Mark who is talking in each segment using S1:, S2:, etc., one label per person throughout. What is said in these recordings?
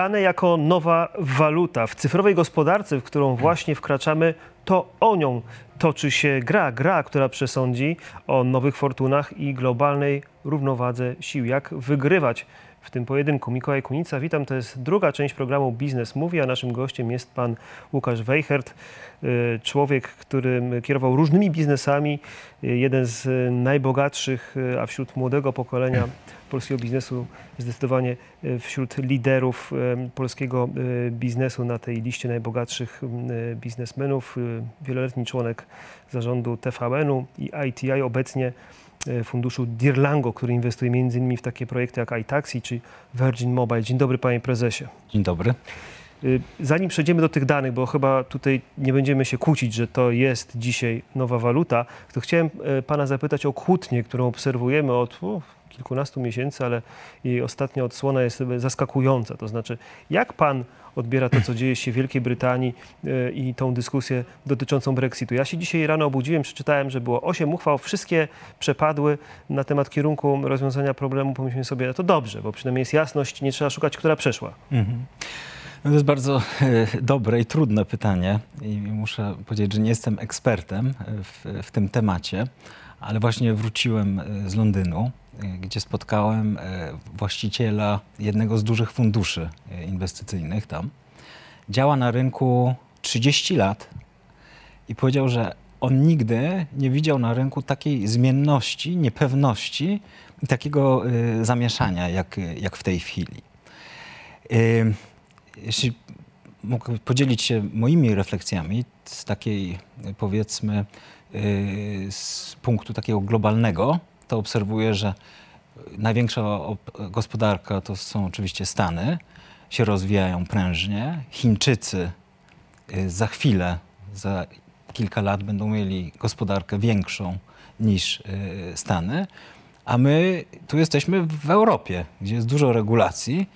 S1: Dane jako nowa waluta. W cyfrowej gospodarce, w którą właśnie wkraczamy, to o nią toczy się gra. Gra, która przesądzi o nowych fortunach i globalnej równowadze sił. Jak wygrywać w tym pojedynku. Mikołaj Kunica, witam. To jest druga część programu Biznes Mówi, a naszym gościem jest pan Łukasz Weichert, y, człowiek, który kierował różnymi biznesami, y, jeden z najbogatszych, y, a wśród młodego pokolenia polskiego biznesu zdecydowanie wśród liderów polskiego biznesu na tej liście najbogatszych biznesmenów, wieloletni członek zarządu TVN-u i ITI, obecnie funduszu Dirlango, który inwestuje m.in. w takie projekty jak iTaxi czy Virgin Mobile. Dzień dobry panie prezesie.
S2: Dzień dobry.
S1: E, zanim przejdziemy do tych danych, bo chyba tutaj nie będziemy się kłócić, że to jest dzisiaj nowa waluta, to chciałem e, pana zapytać o kłótnię, którą obserwujemy od kilkunastu miesięcy, ale jej ostatnia odsłona jest zaskakująca. To znaczy, jak pan odbiera to, co dzieje się w Wielkiej Brytanii e, i tą dyskusję dotyczącą Brexitu. Ja się dzisiaj rano obudziłem, przeczytałem, że było osiem uchwał, wszystkie przepadły na temat kierunku rozwiązania problemu. Pomyślałem sobie, no to dobrze, bo przynajmniej jest jasność, nie trzeba szukać, która przeszła. Mhm.
S2: No to jest bardzo e, dobre i trudne pytanie i muszę powiedzieć, że nie jestem ekspertem w, w tym temacie, ale właśnie wróciłem e, z Londynu gdzie spotkałem e, właściciela jednego z dużych funduszy e, inwestycyjnych tam. Działa na rynku 30 lat i powiedział, że on nigdy nie widział na rynku takiej zmienności, niepewności i takiego e, zamieszania jak, jak w tej chwili. Jeśli mógł podzielić się moimi refleksjami z takiej, powiedzmy, z punktu takiego globalnego, to obserwuję, że największa gospodarka to są oczywiście Stany, się rozwijają prężnie. Chińczycy y, za chwilę, za kilka lat będą mieli gospodarkę większą niż y, Stany, a my tu jesteśmy w Europie, gdzie jest dużo regulacji.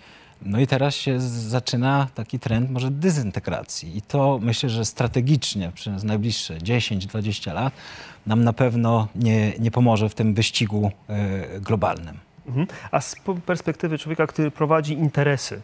S2: No i teraz się zaczyna taki trend może dezintegracji. I to myślę, że strategicznie przez najbliższe 10-20 lat nam na pewno nie, nie pomoże w tym wyścigu e, globalnym.
S1: Mhm. A z perspektywy człowieka, który prowadzi interesy,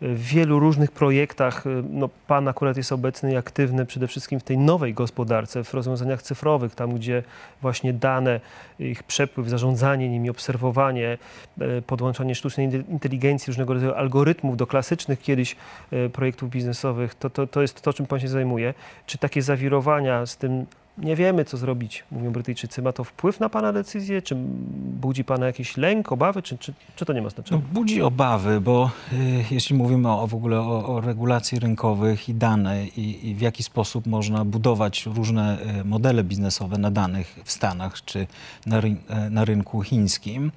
S1: w wielu różnych projektach. Y, no, pan akurat jest obecny i aktywny przede wszystkim w tej nowej gospodarce, w rozwiązaniach cyfrowych, tam gdzie właśnie dane, ich przepływ, zarządzanie nimi, obserwowanie, y, podłączanie sztucznej inteligencji, różnego rodzaju algorytmów do klasycznych kiedyś y, projektów biznesowych, to, to, to jest to, czym pan się zajmuje. Czy takie zawirowania z tym nie wiemy, co zrobić, mówią Brytyjczycy. Ma to wpływ na Pana decyzję? Czy budzi Pana jakiś lęk, obawy, czy, czy, czy to nie ma znaczenia?
S2: No, budzi obawy, bo y, jeśli mówimy o, w ogóle o, o regulacji rynkowych i dane i, i, w jaki sposób można budować różne y, modele biznesowe na danych w Stanach czy na, ry, y, na rynku chińskim,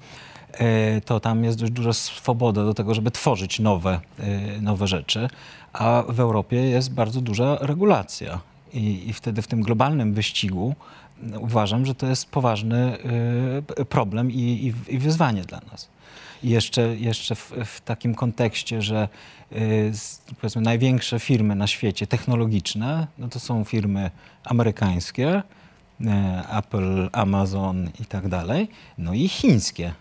S2: y, to tam jest dość duża swoboda do tego, żeby tworzyć nowe, y, nowe rzeczy, a w Europie jest bardzo duża regulacja. I, I, wtedy w tym globalnym wyścigu uważam, że to jest poważny y, problem i, i, wyzwanie dla nas. Jeszcze, jeszcze w, w takim kontekście, że y, powiedzmy największe firmy na świecie technologiczne, no to są firmy amerykańskie, y, Apple, Amazon i tak dalej, no i chińskie,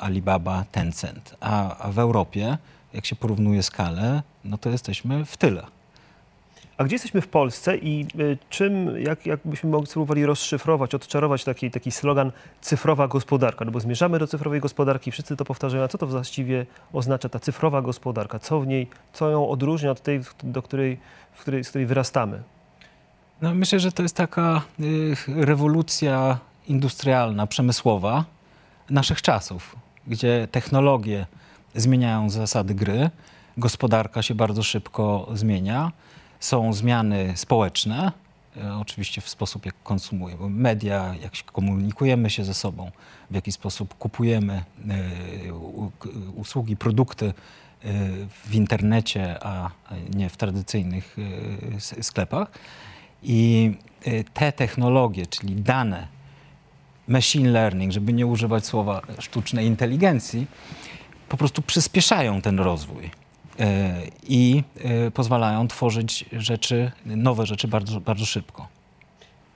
S2: Alibaba, Tencent. A, a w Europie, jak się porównuje skalę, no to jesteśmy w tyle.
S1: A gdzie jesteśmy w Polsce i y, czym, jak, byśmy mogli spróbowali rozszyfrować, odczarować taki, taki slogan cyfrowa gospodarka? No bo zmierzamy do cyfrowej gospodarki, wszyscy to powtarzają, a co to właściwie oznacza ta cyfrowa gospodarka? Co w niej, co ją odróżnia od tej, do której, w której, z której wyrastamy?
S2: No, myślę, że to jest taka y, rewolucja industrialna, przemysłowa naszych czasów, gdzie technologie zmieniają zasady gry, gospodarka się bardzo szybko zmienia są zmiany społeczne, e, oczywiście w sposób, jak konsumujemy media, jak komunikujemy się ze sobą, w jaki sposób kupujemy e, usługi, produkty e, w internecie, a nie w tradycyjnych sklepach. I te technologie, czyli dane, machine learning, żeby nie używać słowa sztucznej inteligencji, po prostu przyspieszają ten rozwój. E, i e, pozwalają tworzyć rzeczy, nowe rzeczy bardzo, bardzo szybko.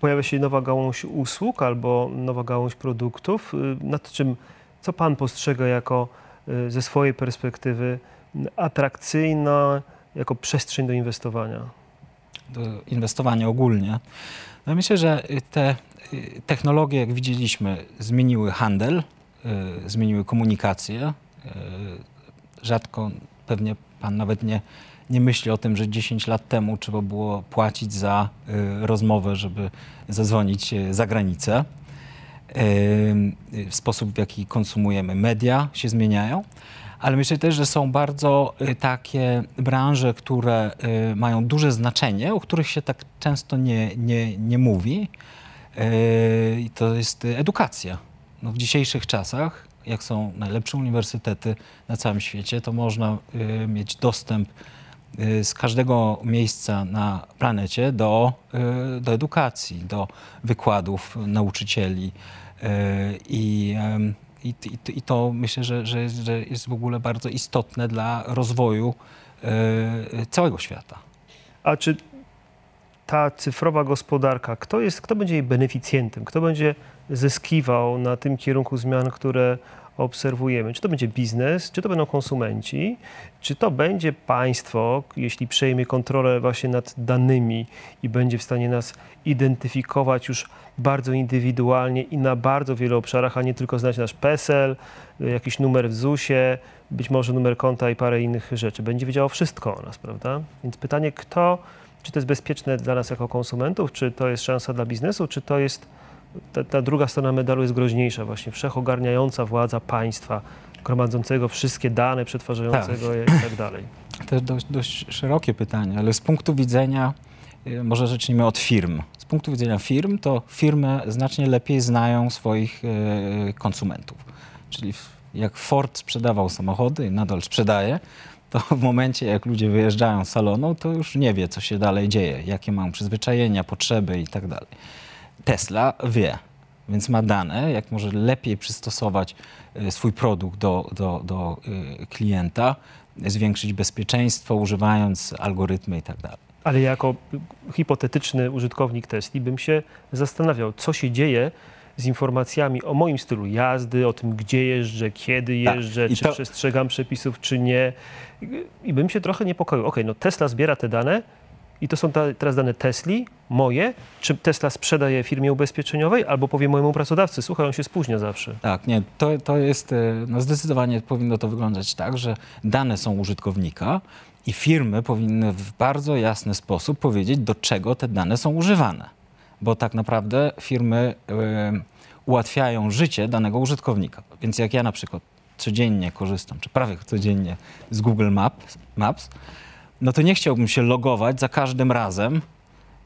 S1: Pojawia się nowa gałąź usług albo nowa gałąź produktów. Y, nad czym, co Pan postrzega jako ze swojej perspektywy atrakcyjna jako przestrzeń do inwestowania?
S2: Do inwestowania ogólnie. No myślę, że te technologie, jak widzieliśmy, zmieniły handel, zmieniły komunikację. Rzadko pewnie pan nawet nie, nie myśli o tym, że 10 lat temu trzeba było płacić za rozmowę, żeby zadzwonić za granicę. Sposób, w jaki konsumujemy media się zmieniają ale myślę też, że są bardzo y, takie branże, które y, mają duże znaczenie, o których się tak często nie, nie, nie mówi. Y, I to jest edukacja. No w dzisiejszych czasach, jak są najlepsze uniwersytety na całym świecie, to można mieć dostęp z każdego miejsca na planecie do, do edukacji, do wykładów nauczycieli. I i, i, to myślę, że, że, że, jest w ogóle bardzo istotne dla rozwoju całego świata.
S1: A czy ta cyfrowa gospodarka, kto, jest, kto będzie jej beneficjentem, kto będzie zyskiwał na tym kierunku zmian, które obserwujemy? Czy to będzie biznes, czy to będą konsumenci, czy to będzie państwo, jeśli przejmie kontrolę właśnie nad danymi i będzie w stanie nas identyfikować już bardzo indywidualnie i na bardzo wielu obszarach, a nie tylko znać nasz PESEL, jakiś numer w ZUS-ie, być może numer konta i parę innych rzeczy. Będzie wiedziało wszystko o nas, prawda? Więc pytanie, kto, czy to jest bezpieczne dla nas jako konsumentów, czy to jest szansa dla biznesu, czy to jest ta, ta druga strona medalu jest groźniejsza, właśnie wszechogarniająca władza państwa, gromadzącego wszystkie dane, przetwarzającego tak. je i tak dalej.
S2: To jest dość, dość szerokie pytanie, ale z punktu widzenia, y, może zacznijmy od firm. Z punktu widzenia firm, to firmy znacznie lepiej znają swoich y, konsumentów. Czyli jak Ford sprzedawał samochody i nadal sprzedaje, to w momencie, jak ludzie wyjeżdżają z salonu, to już nie wie, co się dalej dzieje, jakie mają przyzwyczajenia, potrzeby i tak dalej. Tesla wie, więc ma dane, jak może lepiej przystosować y, swój produkt do, do, do y, klienta, zwiększyć bezpieczeństwo, używając algorytmy i tak dalej.
S1: Ale jako hipotetyczny użytkownik Tesli bym się zastanawiał, co się dzieje z informacjami o moim stylu jazdy, o tym, gdzie jeżdżę, kiedy tak. jeżdżę, tak. czy to... przestrzegam przepisów, czy nie. I bym się trochę niepokoił. Okej, no Tesla zbiera te dane, i to są ta, teraz dane Tesli, moje. Czy Tesla sprzedaje firmie ubezpieczeniowej, albo powie mojemu pracodawcy, słuchaj, on się spóźnia zawsze.
S2: Tak, nie, to, to jest, e, no zdecydowanie powinno to wyglądać tak, że dane są użytkownika i firmy powinny w bardzo jasny sposób powiedzieć, do czego te dane są używane. Bo tak naprawdę firmy y, ułatwiają życie danego użytkownika. Więc jak ja na przykład codziennie korzystam, czy prawie codziennie z Google Maps, Maps no to nie chciałbym się logować za każdym razem,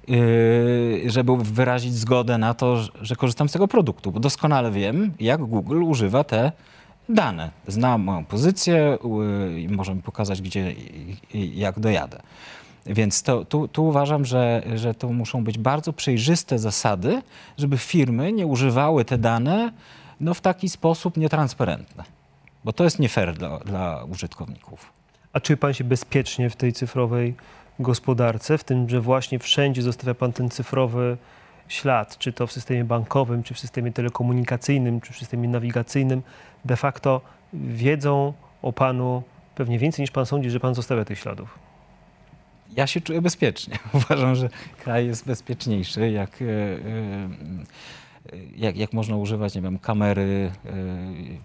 S2: yy, żeby wyrazić zgodę na to, że korzystam z tego produktu, bo doskonale wiem, jak Google używa te dane. Znam moją pozycję yy, i może mi pokazać, gdzie jak dojadę. Więc to, tu, tu, uważam, że, że to muszą być bardzo przejrzyste zasady, żeby firmy nie używały te dane no, w taki sposób nietransparentny, bo to jest nie fair dla, dla użytkowników.
S1: A czuje pan się bezpiecznie w tej cyfrowej gospodarce, w tym, że właśnie wszędzie zostawia pan ten cyfrowy ślad, czy to w systemie bankowym, czy w systemie telekomunikacyjnym, czy w systemie nawigacyjnym, de facto wiedzą o panu pewnie więcej niż pan sądzi, że pan zostawia tych śladów.
S2: Ja się czuję bezpiecznie. Uważam, że kraj jest bezpieczniejszy, jak. Yy, yy, jak, jak można używać, nie wiem, kamery e,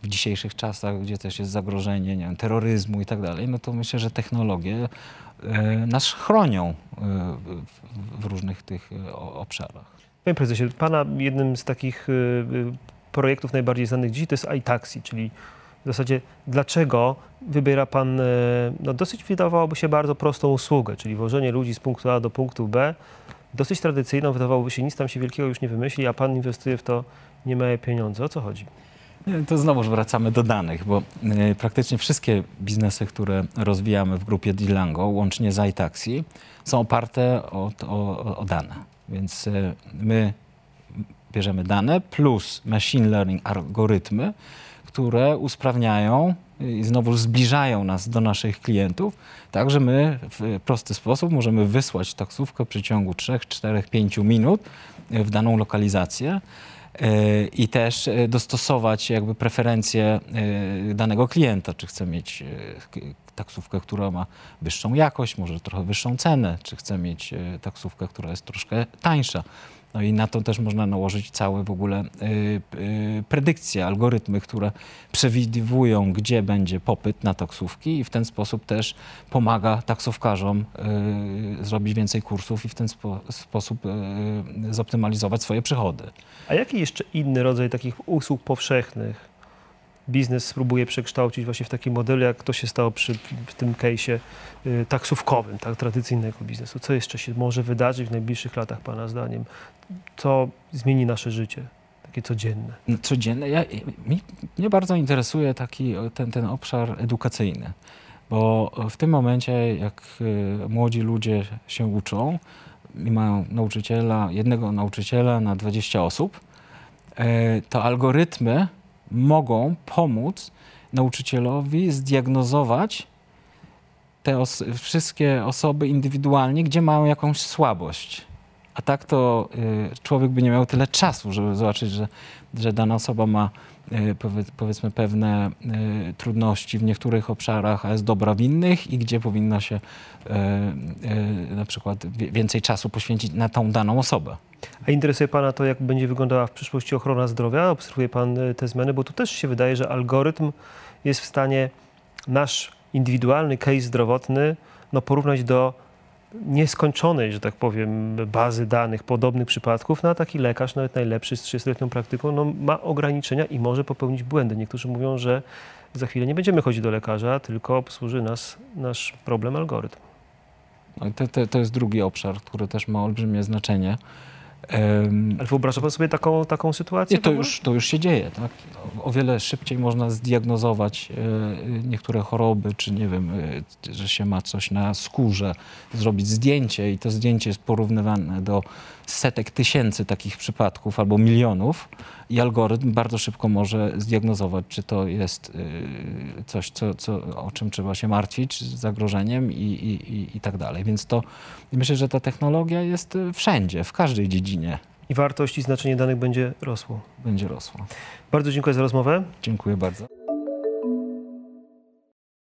S2: w dzisiejszych czasach, gdzie też jest zagrożenie, nie wiem, terroryzmu i tak dalej, no to myślę, że technologie e, nas chronią e, w różnych tych obszarach.
S1: Panie prezesie, pana jednym z takich projektów najbardziej znanych dziś to jest iTaxi, czyli w zasadzie dlaczego wybiera pan no, dosyć wydawałoby się bardzo prostą usługę, czyli wożenie ludzi z punktu A do punktu B dosyć tradycyjną, wydawałoby się, nic tam się wielkiego już nie wymyśli, a pan inwestuje w to niemałe pieniądze. O co chodzi?
S2: To znowu wracamy do danych, bo y, praktycznie wszystkie biznesy, które rozwijamy w grupie Dilango, łącznie z iTaxi, są oparte o, o, o dane. Więc y, my bierzemy dane plus machine learning algorytmy, które usprawniają i znowu zbliżają nas do naszych klientów, tak że my w prosty sposób możemy wysłać taksówkę w przeciągu 3, 4, 5 minut w daną lokalizację e, i też e, dostosować jakby preferencje e, danego klienta, czy chce mieć taksówkę, która ma wyższą jakość, może trochę wyższą cenę, czy chce mieć e, taksówkę, która jest troszkę tańsza. No i na to też można nałożyć całe w ogóle y, y, predykcje, algorytmy, które przewidują, gdzie będzie popyt na taksówki i w ten sposób też pomaga taksówkarzom y, zrobić więcej kursów i w ten spo, sposób zoptymalizować swoje przychody.
S1: A jaki jeszcze inny rodzaj takich usług powszechnych biznes spróbuje przekształcić właśnie w taki model, jak to się stało przy w tym case'ie y, taksówkowym, tak, tradycyjnego biznesu? Co jeszcze się może wydarzyć w najbliższych latach, Pana zdaniem? Co zmieni nasze życie, takie codzienne?
S2: Codzienne. Ja, mi, mnie bardzo interesuje taki ten, ten obszar edukacyjny, bo w tym momencie, jak y, młodzi ludzie się uczą i mają nauczyciela, jednego nauczyciela na 20 osób, e, to algorytmy mogą pomóc nauczycielowi zdiagnozować te os wszystkie osoby indywidualnie, gdzie mają jakąś słabość. A tak to y, człowiek by nie miał tyle czasu, żeby zobaczyć, że, że dana osoba ma y, powie, powiedzmy pewne y, trudności w niektórych obszarach, a jest dobra w innych i gdzie powinno się na przykład więcej czasu poświęcić na tą daną osobę.
S1: A interesuje Pana to, jak będzie wyglądała w przyszłości ochrona zdrowia? Obserwuje Pan te zmiany? Bo tu też się wydaje, że algorytm jest w stanie nasz indywidualny case zdrowotny no, porównać do nieskończonej, że tak powiem, bazy danych podobnych przypadków, no a taki lekarz, nawet najlepszy z 30-letnią praktyką, no, ma ograniczenia i może popełnić błędy. Niektórzy mówią, że za chwilę nie będziemy chodzić do lekarza, tylko obsłuży nas nasz problem algorytm.
S2: No to, to, to jest drugi obszar, który też ma olbrzymie znaczenie.
S1: Ale wyobraża pan sobie taką, taką sytuację?
S2: Nie, to, już, to już się dzieje. Tak? O wiele szybciej można zdiagnozować e, niektóre choroby, czy nie wiem, e, że się ma coś na skórze, zrobić zdjęcie i to zdjęcie jest porównywane do setek tysięcy takich przypadków albo milionów i algorytm bardzo szybko może zdiagnozować, czy to jest e, coś, co, co, o czym trzeba się martwić, z zagrożeniem i, i, i, i tak dalej. Więc to myślę, że ta technologia jest wszędzie, w każdej dziedzinie.
S1: I wartość i znaczenie danych będzie rosło.
S2: Będzie rosło.
S1: Bardzo dziękuję za rozmowę.
S2: Dziękuję bardzo.